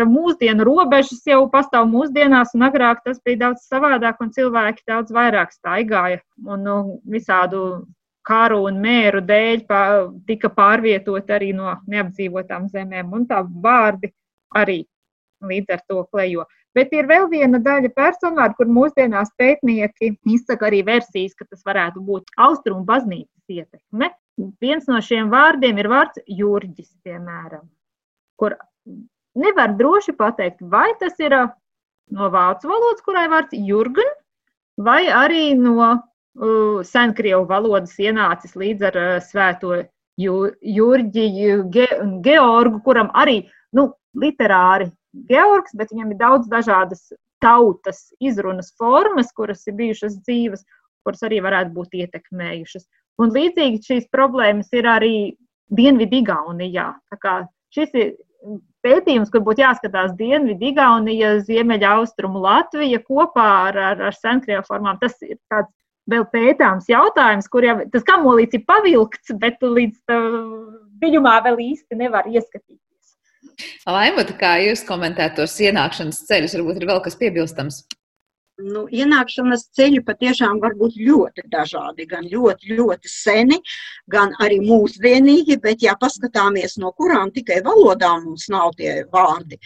mūsdienu robežas jau pastāv mūsdienās, un agrāk tas bija daudz savādāk, un cilvēki daudz vairāk staigāja un nu, visādu karu un mēru dēļ pā, tika pārvietot arī no neapdzīvotām zemēm, un tā vārdi arī līdz ar to klejo. Bet ir vēl viena daļa personāla, kur mūsdienās pētnieki izsaka arī versijas, ka tas varētu būt austrumu baznīcas ietekme. Viens no šiem vārdiem ir vārds jūrģis, piemēram, kur nevar droši pateikt, vai tas ir no vācu valodas, kurai vārds jurgen, vai arī no uh, senkrievu valodas ienācis līdz ar uh, svēto jūrģi, ge, Georgu, kuram arī nu, literāri Georgs, bet viņam ir daudz dažādas tautas izrunas formas, kuras ir bijušas dzīves, kuras arī varētu būt ietekmējušas. Un līdzīgi šīs problēmas ir arī Dienvidigaunijā. Šis ir pētījums, kur būtu jāskatās Dienvidigaunija, Ziemeļa austrumu Latvija kopā ar, ar, ar senkrievu formām. Tas ir tāds vēl pētāms jautājums, kur jau tas kamolīts ir pavilkts, bet līdz dziļumā vēl īsti nevar ieskatīties.
Laimota, kā jūs komentējat tos ienākšanas ceļus, varbūt ir vēl kas piebilstams?
Nu, ienākšanas ceļi patiešām var būt ļoti dažādi. Gan ļoti, ļoti seni, gan arī mūsdienīgi, bet, ja paskatāmies, no kurām tikai valodām mums nav tie vārdi,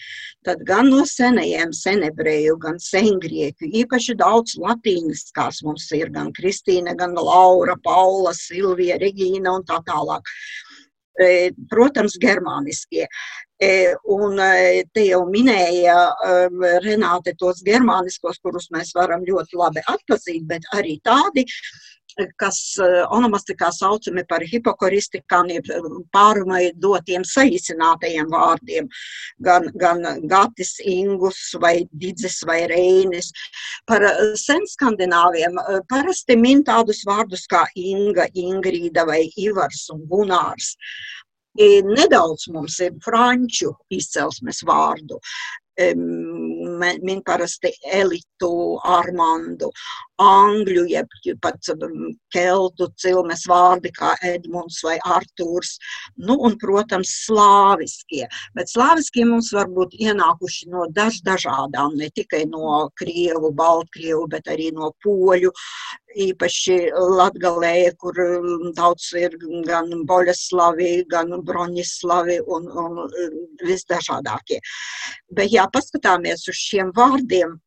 tad gan no senajiem senebreju, gan sengrieku, īpaši daudz latīniskās mums ir, gan Kristīna, gan Laura, Paula, Silvija, Regīna un tā tālāk e, protams, germāniskie. E, un e, te jau minēja um, Renāte tos germāniskos, kurus mēs varam ļoti labi atpazīt, bet arī tādi, kas e, onomastikā saucami par hipokoristikām, pārumai dotiem saīsinātajiem vārdiem, gan, gan gatis, ingus vai didzes vai reinis. Par senskandināviem parasti min tādus vārdus kā Inga, Ingrīda vai Ivars un Gunārs. Nedaudz mums ir franču izcelsmes vārdu. Min parasti elitu, armandu, angļu, jeb pat keltu cilmes vārdi kā Edmunds vai Artūrs, nu un, protams, slāviskie. Bet slāviskie mums var būt ienākuši no daž dažādām, ne tikai no Krievu, Baltkrievu, bet arī no Poļu, īpaši Latgalē, kur daudz ir gan Boļaslavi, gan Broņislavi un, un visdažādākie. Bet, ja paskatāmies uz šiem vārdiem,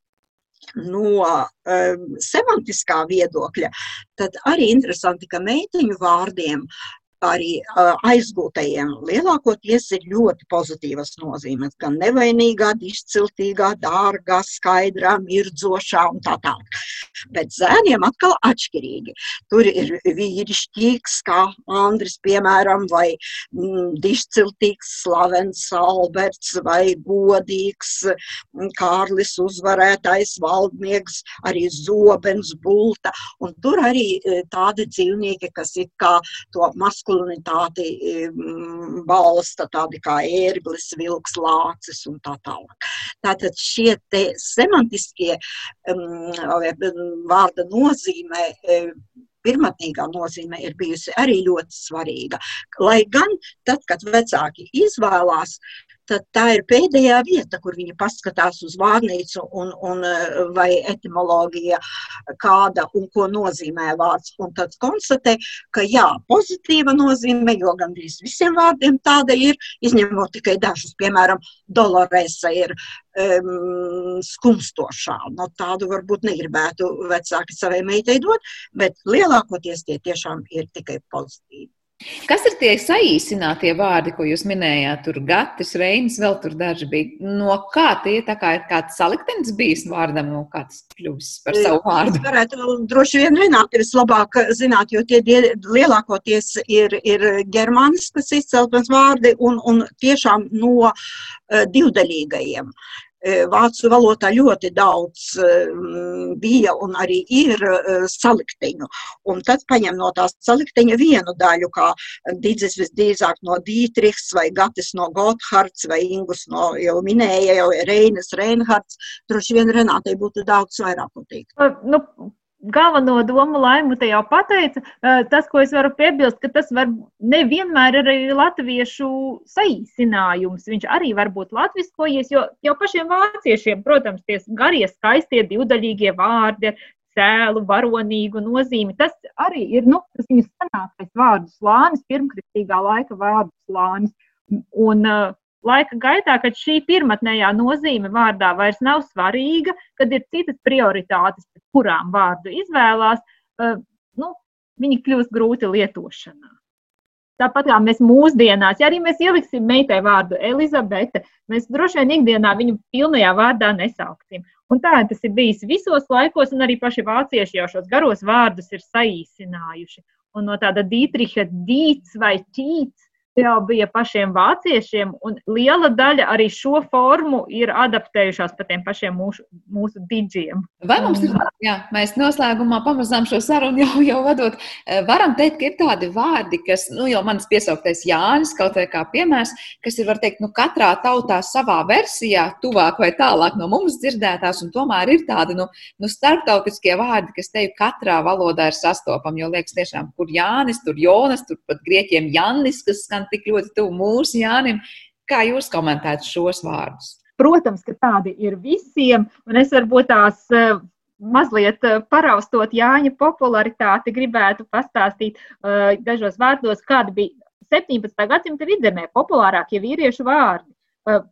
no um, semantiskā viedokļa, tad arī interesanti, ka meiteņu vārdiem arī aizgūtajiem lielākoties ir ļoti pozitīvas nozīmes. Gan nevainīgā, izciltīgā, dārgā, skaidrā, mirdzošā un tā tālāk. Bet zēniem atkal atšķirīgi. Tur ir vīrišķīgs, kā Andris, piemēram, vai mm, izciltīgs, slavens Alberts, vai godīgs mm, Kārlis uzvarētājs, valdnieks, arī zobens, bulta. Un tur arī tādi dzīvnieki, kas ir kā to masku maskulinitāti balsta tādi kā ērglis, vilks, lācis un tā tālāk. Tātad šie te semantiskie um, vārda nozīmē pirmotnīgā nozīme ir bijusi arī ļoti svarīga. Lai gan tad, kad vecāki izvēlās tad tā ir pēdējā vieta, kur viņi paskatās uz vārnīcu un, un eh, vai etimologija kāda un ko nozīmē vārds. Un tad konstatē, ka jā, pozitīva nozīme, jo gandrīz visiem vārdiem tāda ir, izņemot tikai dažus, piemēram, dolorēsa ir um, skumstošā. No nu, tādu varbūt negribētu vecāki savai meitai dot, bet lielākoties tie tiešām ir tikai pozitīvi.
Kas ir tie saīsinātie vārdi, ko jūs minējāt? Tur gatis, reinis, vēl tur daži bija. No kā tie tā kā ir kāds saliktenis bijis vārdam, no kā tas kļūst par savu vārdu?
Es varētu droši vien Renāt ir vislabāk zināt, jo tie die, lielākoties ir, ir germāniskas izceltnes vārdi un, un tiešām no uh, divdaļīgajiem. Uh, vācu valodā ļoti daudz e, bija un arī ir e, salikteņu. Un tad paņem no tās salikteņa vienu daļu, kā Dīdzis visdrīzāk no Dītrihs vai Gatis no Gothards vai Ingus no, jau minēja, jau Reinas Reinhards. Droši vien Renātei būtu daudz vairāk patīk.
Nu, galveno domu laimu te jau pateica. Tas, ko es varu piebilst, ka tas var nevienmēr arī latviešu saīsinājums. Viņš arī var būt latviskojies, jo jau pašiem vāciešiem, protams, tie garie, skaistie divdaļīgie vārdi, cēlu, varonīgu nozīmi. Tas arī ir nu, tas viņu senākais vārdu slānis, pirmkristīgā laika vārdu slānis. Un, Laika gaitā, kad šī pirmotnējā nozīme vārdā vairs nav svarīga, kad ir citas prioritātes, kurām vārdu izvēlās, eh, nu, viņi kļūst grūti lietošanā. Tāpat kā mēs mūsdienās, ja arī mēs ieliksim meitai vārdu Elizabete, mēs droši vien ikdienā viņu pilnajā vārdā nesauksim. Un tā tas ir bijis visos laikos, un arī paši vācieši jau šos garos vārdus ir saīsinājuši. Un no tāda Dītriha dīts vai ķīts jau bija pašiem vāciešiem, un liela daļa arī šo formu ir adaptējušās pa tiem pašiem mūsu, mūsu digiem.
Vai mums ir, jā, mēs noslēgumā pamazām šo sarunu jau, jau vadot, eh, varam teikt, ka ir tādi vārdi, kas, nu, jau manas piesauktais Jānis, kaut vai kā piemērs, kas ir, var teikt, nu, katrā tautā savā versijā, tuvāk vai tālāk no mums dzirdētās, un tomēr ir tādi, nu, nu starptautiskie vārdi, kas teju katrā valodā ir sastopami, jo liekas tiešām, kur Jānis, tur Jonas, tur pat grieķiem Jannis, kas skan tik ļoti tuvu mūsu Jānim. Kā jūs komentētu šos vārdus?
Protams, ka tādi ir visiem, un es varbūt tās eh, mazliet eh, paraustot Jāņa popularitāti, gribētu pastāstīt uh, dažos vārdos, kādi bija 17. gadsimta vidzemē populārākie vīriešu vārdi.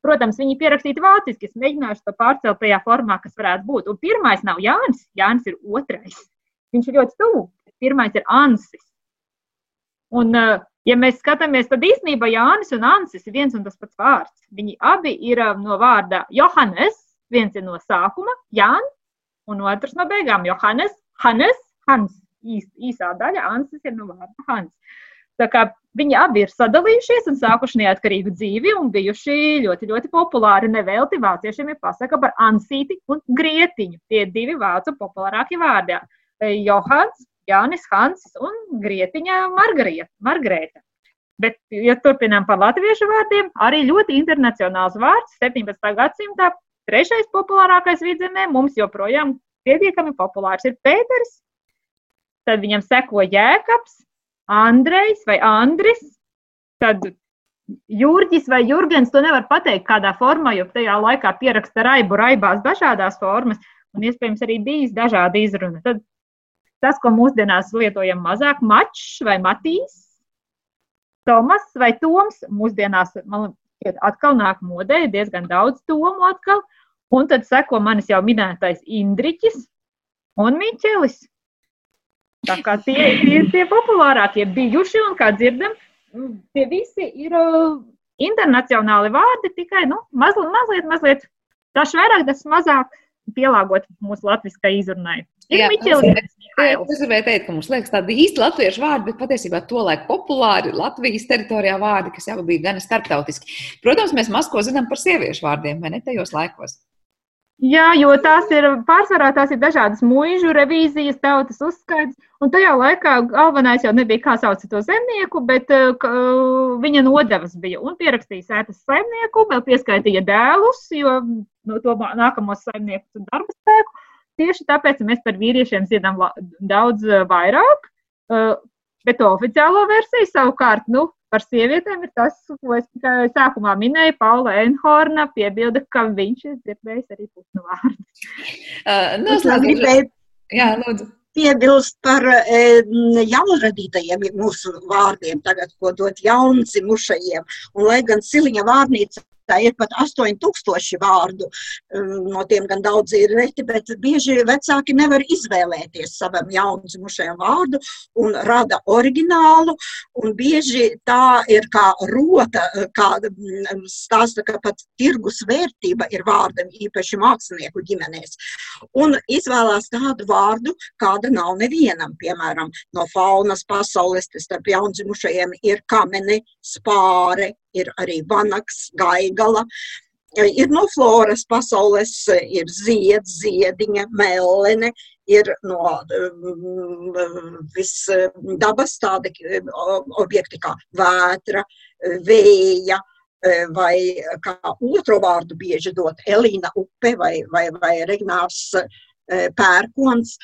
Protams, viņi pierakstīti vāciski, es mēģināšu to pārcelt tajā formā, kas varētu būt. Un pirmais nav Jānis, Jānis ir otrais. Viņš ir ļoti tuvu. Pirmais ir Ansis. Un, uh, Ja mēs skatāmies, tad īstenībā Jānis un Ansis ir viens un tas pats vārds. Viņi abi ir um, no vārda Johannes, viens ir no sākuma, Jānis, un otrs no beigām - Johannes, Hannes, Hans. Īs, īsā daļa Ansis ir no vārda Hans. Tā kā viņi abi ir sadalījušies un sākuši neatkarīgu dzīvi un bijuši ļoti, ļoti populāri. Nevelti vāciešiem ir pasaka par ansīti un grietiņu. Tie divi vācu populārākie vārdi. Johans Jānis Hansis un Grietiņa Margarita. Bet, ja turpinām par latviešu vārdiem, arī ļoti internacionāls vārds 17. gadsimtā. Trešais populārākais vidzemē mums joprojām pietiekami populārs ir Pēters, tad viņam seko Jēkabs, Andrejs vai Andris, tad Jurģis vai Jurgens, to nevar pateikt kādā formā, jo tajā laikā pieraksta raibu raibās dažādās formas, un iespējams arī bijis dažādi izruna. Tad Tas, ko mūsdienās lietojam mazāk, mačs vai matīs, Tomas vai Toms, mūsdienās man liekas, atkal nāk modē, diezgan daudz tomu atkal. Un tad seko manis jau minētais Indriķis un Miķelis. Tā kā tie ir tie populārākie bijuši, un kā dzirdam, tie visi ir uh, internacionāli vārdi, tikai nu, mazliet, mazliet, mazliet dažs vairāk, dažs mazāk pielāgot mūsu latviskai izrunai. Ir Miķelis.
Es gribēju teikt, ka mums liekas tādi īsti latviešu vārdi, bet patiesībā to laiku populāri Latvijas teritorijā vārdi, kas jau bija gan starptautiski. Protams, mēs maz ko zinām par sieviešu vārdiem, vai ne tajos laikos?
Jā, jo tās ir pārsvarā tās ir dažādas mūžu revīzijas, tautas uzskaits. Un tajā laikā galvenais jau nebija, kā sauc to zemnieku, bet uh, viņa nodevas bija. Un pierakstīja sētas saimnieku, vēl pieskaitīja dēlus, jo no to nākamos saimniekus un darba spēku. Tieši tāpēc mēs par vīriešiem zinām daudz vairāk. Uh, bet oficiālo versiju savukārt, nu, Par sievietēm ir tas, ko es tikai sākumā minēju. Paula Enhorna piebilda, ka viņš ir dzirdējis arī pusnu vārdu.
Uh, Noslēdzot, jā, lūdzu.
Piebilst par e, jaunradītajiem mūsu vārdiem, tagad, ko dot jaundzimušajiem. Un, lai gan Siliņa vārnīca Tā ir pat 8000 vārdu. Um, no tiem gan daudz ir reti, bet bieži vecāki nevar izvēlēties savam jaundzimušajam vārdu un rada oriģinālu. Un bieži tā ir kā rota, kā mm, stāsta, ka pat tirgus vērtība ir vārdam, īpaši mākslinieku ģimenēs. Un izvēlās tādu vārdu, kāda nav nevienam. Piemēram, no faunas pasaules starp jaundzimušajiem ir kamene, spāre, ir arī vanaks, gaigala. Ir no floras pasaules, ir zieds, ziediņa, melene, ir no um, viss dabas tādi objekti kā vētra, vēja, vai kā otru vārdu bieži dot Elīna upe vai, vai, vai Regnārs pērkons.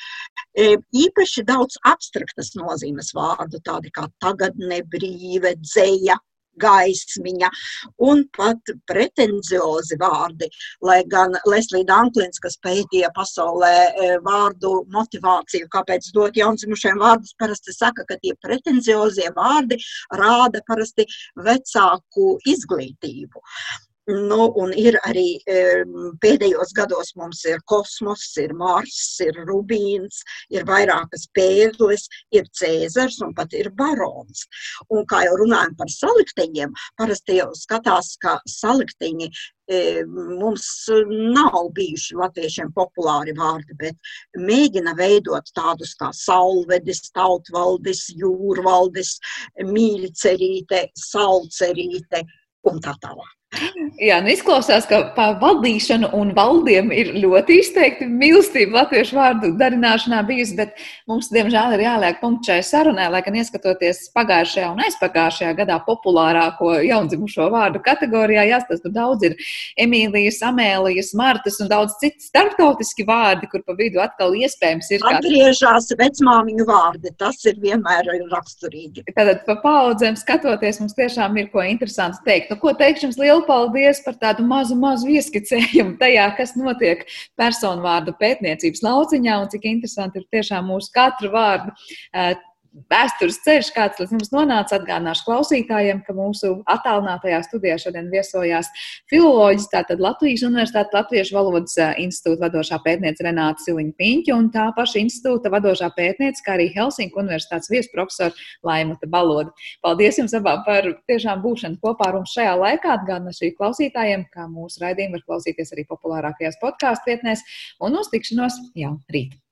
Īpaši daudz abstraktas nozīmes vārdu, tādi kā tagadne, brīve, dzēja, gaismiņa un pat pretenziozi vārdi. Lai gan Leslija Danklins, kas pētīja pasaulē e, vārdu motivāciju, kāpēc dot jaundzimušiem vārdus, parasti saka, ka tie pretenziozie vārdi rāda parasti vecāku izglītību. Nu, un ir arī pēdējos gados mums ir kosmos, ir Mars, ir Rubīns, ir vairākas pērles, ir Cēzars un pat ir Barons. Un kā jau runājam par salikteņiem, parasti jau skatās, ka salikteņi mums nav bijuši latviešiem populāri vārdi, bet mēģina veidot tādus kā saulvedis, tautvaldis, jūrvaldis, mīļcerīte, salcerīte un tā tālāk.
Jā, nu izklausās, ka par valdīšanu un valdiem ir ļoti izteikti mīlestība latviešu vārdu darināšanā bijusi, bet mums, diemžēl, ir jāliek punkts šai sarunai, lai gan ieskatoties pagājušajā un aizpagājušajā gadā populārāko jaundzimušo vārdu kategorijā, jāstāsta, tur daudz ir Emīlijas, Amēlijas, Martas un daudz citu starptautiski vārdi, kur pa vidu atkal iespējams ir.
Atgriežās vecmāmiņu vārdi, tas ir vienmēr raksturīgi.
Tātad pa paudzēm skatoties, mums tiešām ir ko interesants teikt. Nu, ko teikšu jums lielu paldies par tādu mazu, mazu ieskicējumu tajā, kas notiek personu vārdu pētniecības lauciņā un cik interesanti ir tiešām mūsu katru vārdu vēstures ceļš, kāds līdz mums nonāca. Atgādināšu klausītājiem, ka mūsu attālinātajā studijā šodien viesojās filoloģis, tātad Latvijas Universitātes Latviešu valodas institūta vadošā pētniece Renāta Siliņa Piņķa un tā paša institūta vadošā pētniece, kā arī Helsinku Universitātes viesprofesora Laimata Baloda. Paldies jums abām par tiešām būšanu kopā ar mums šajā laikā. Atgādināšu arī klausītājiem, ka mūsu raidījumu var klausīties arī populārākajās podkāstu vietnēs un uz tikšanos jau rīt.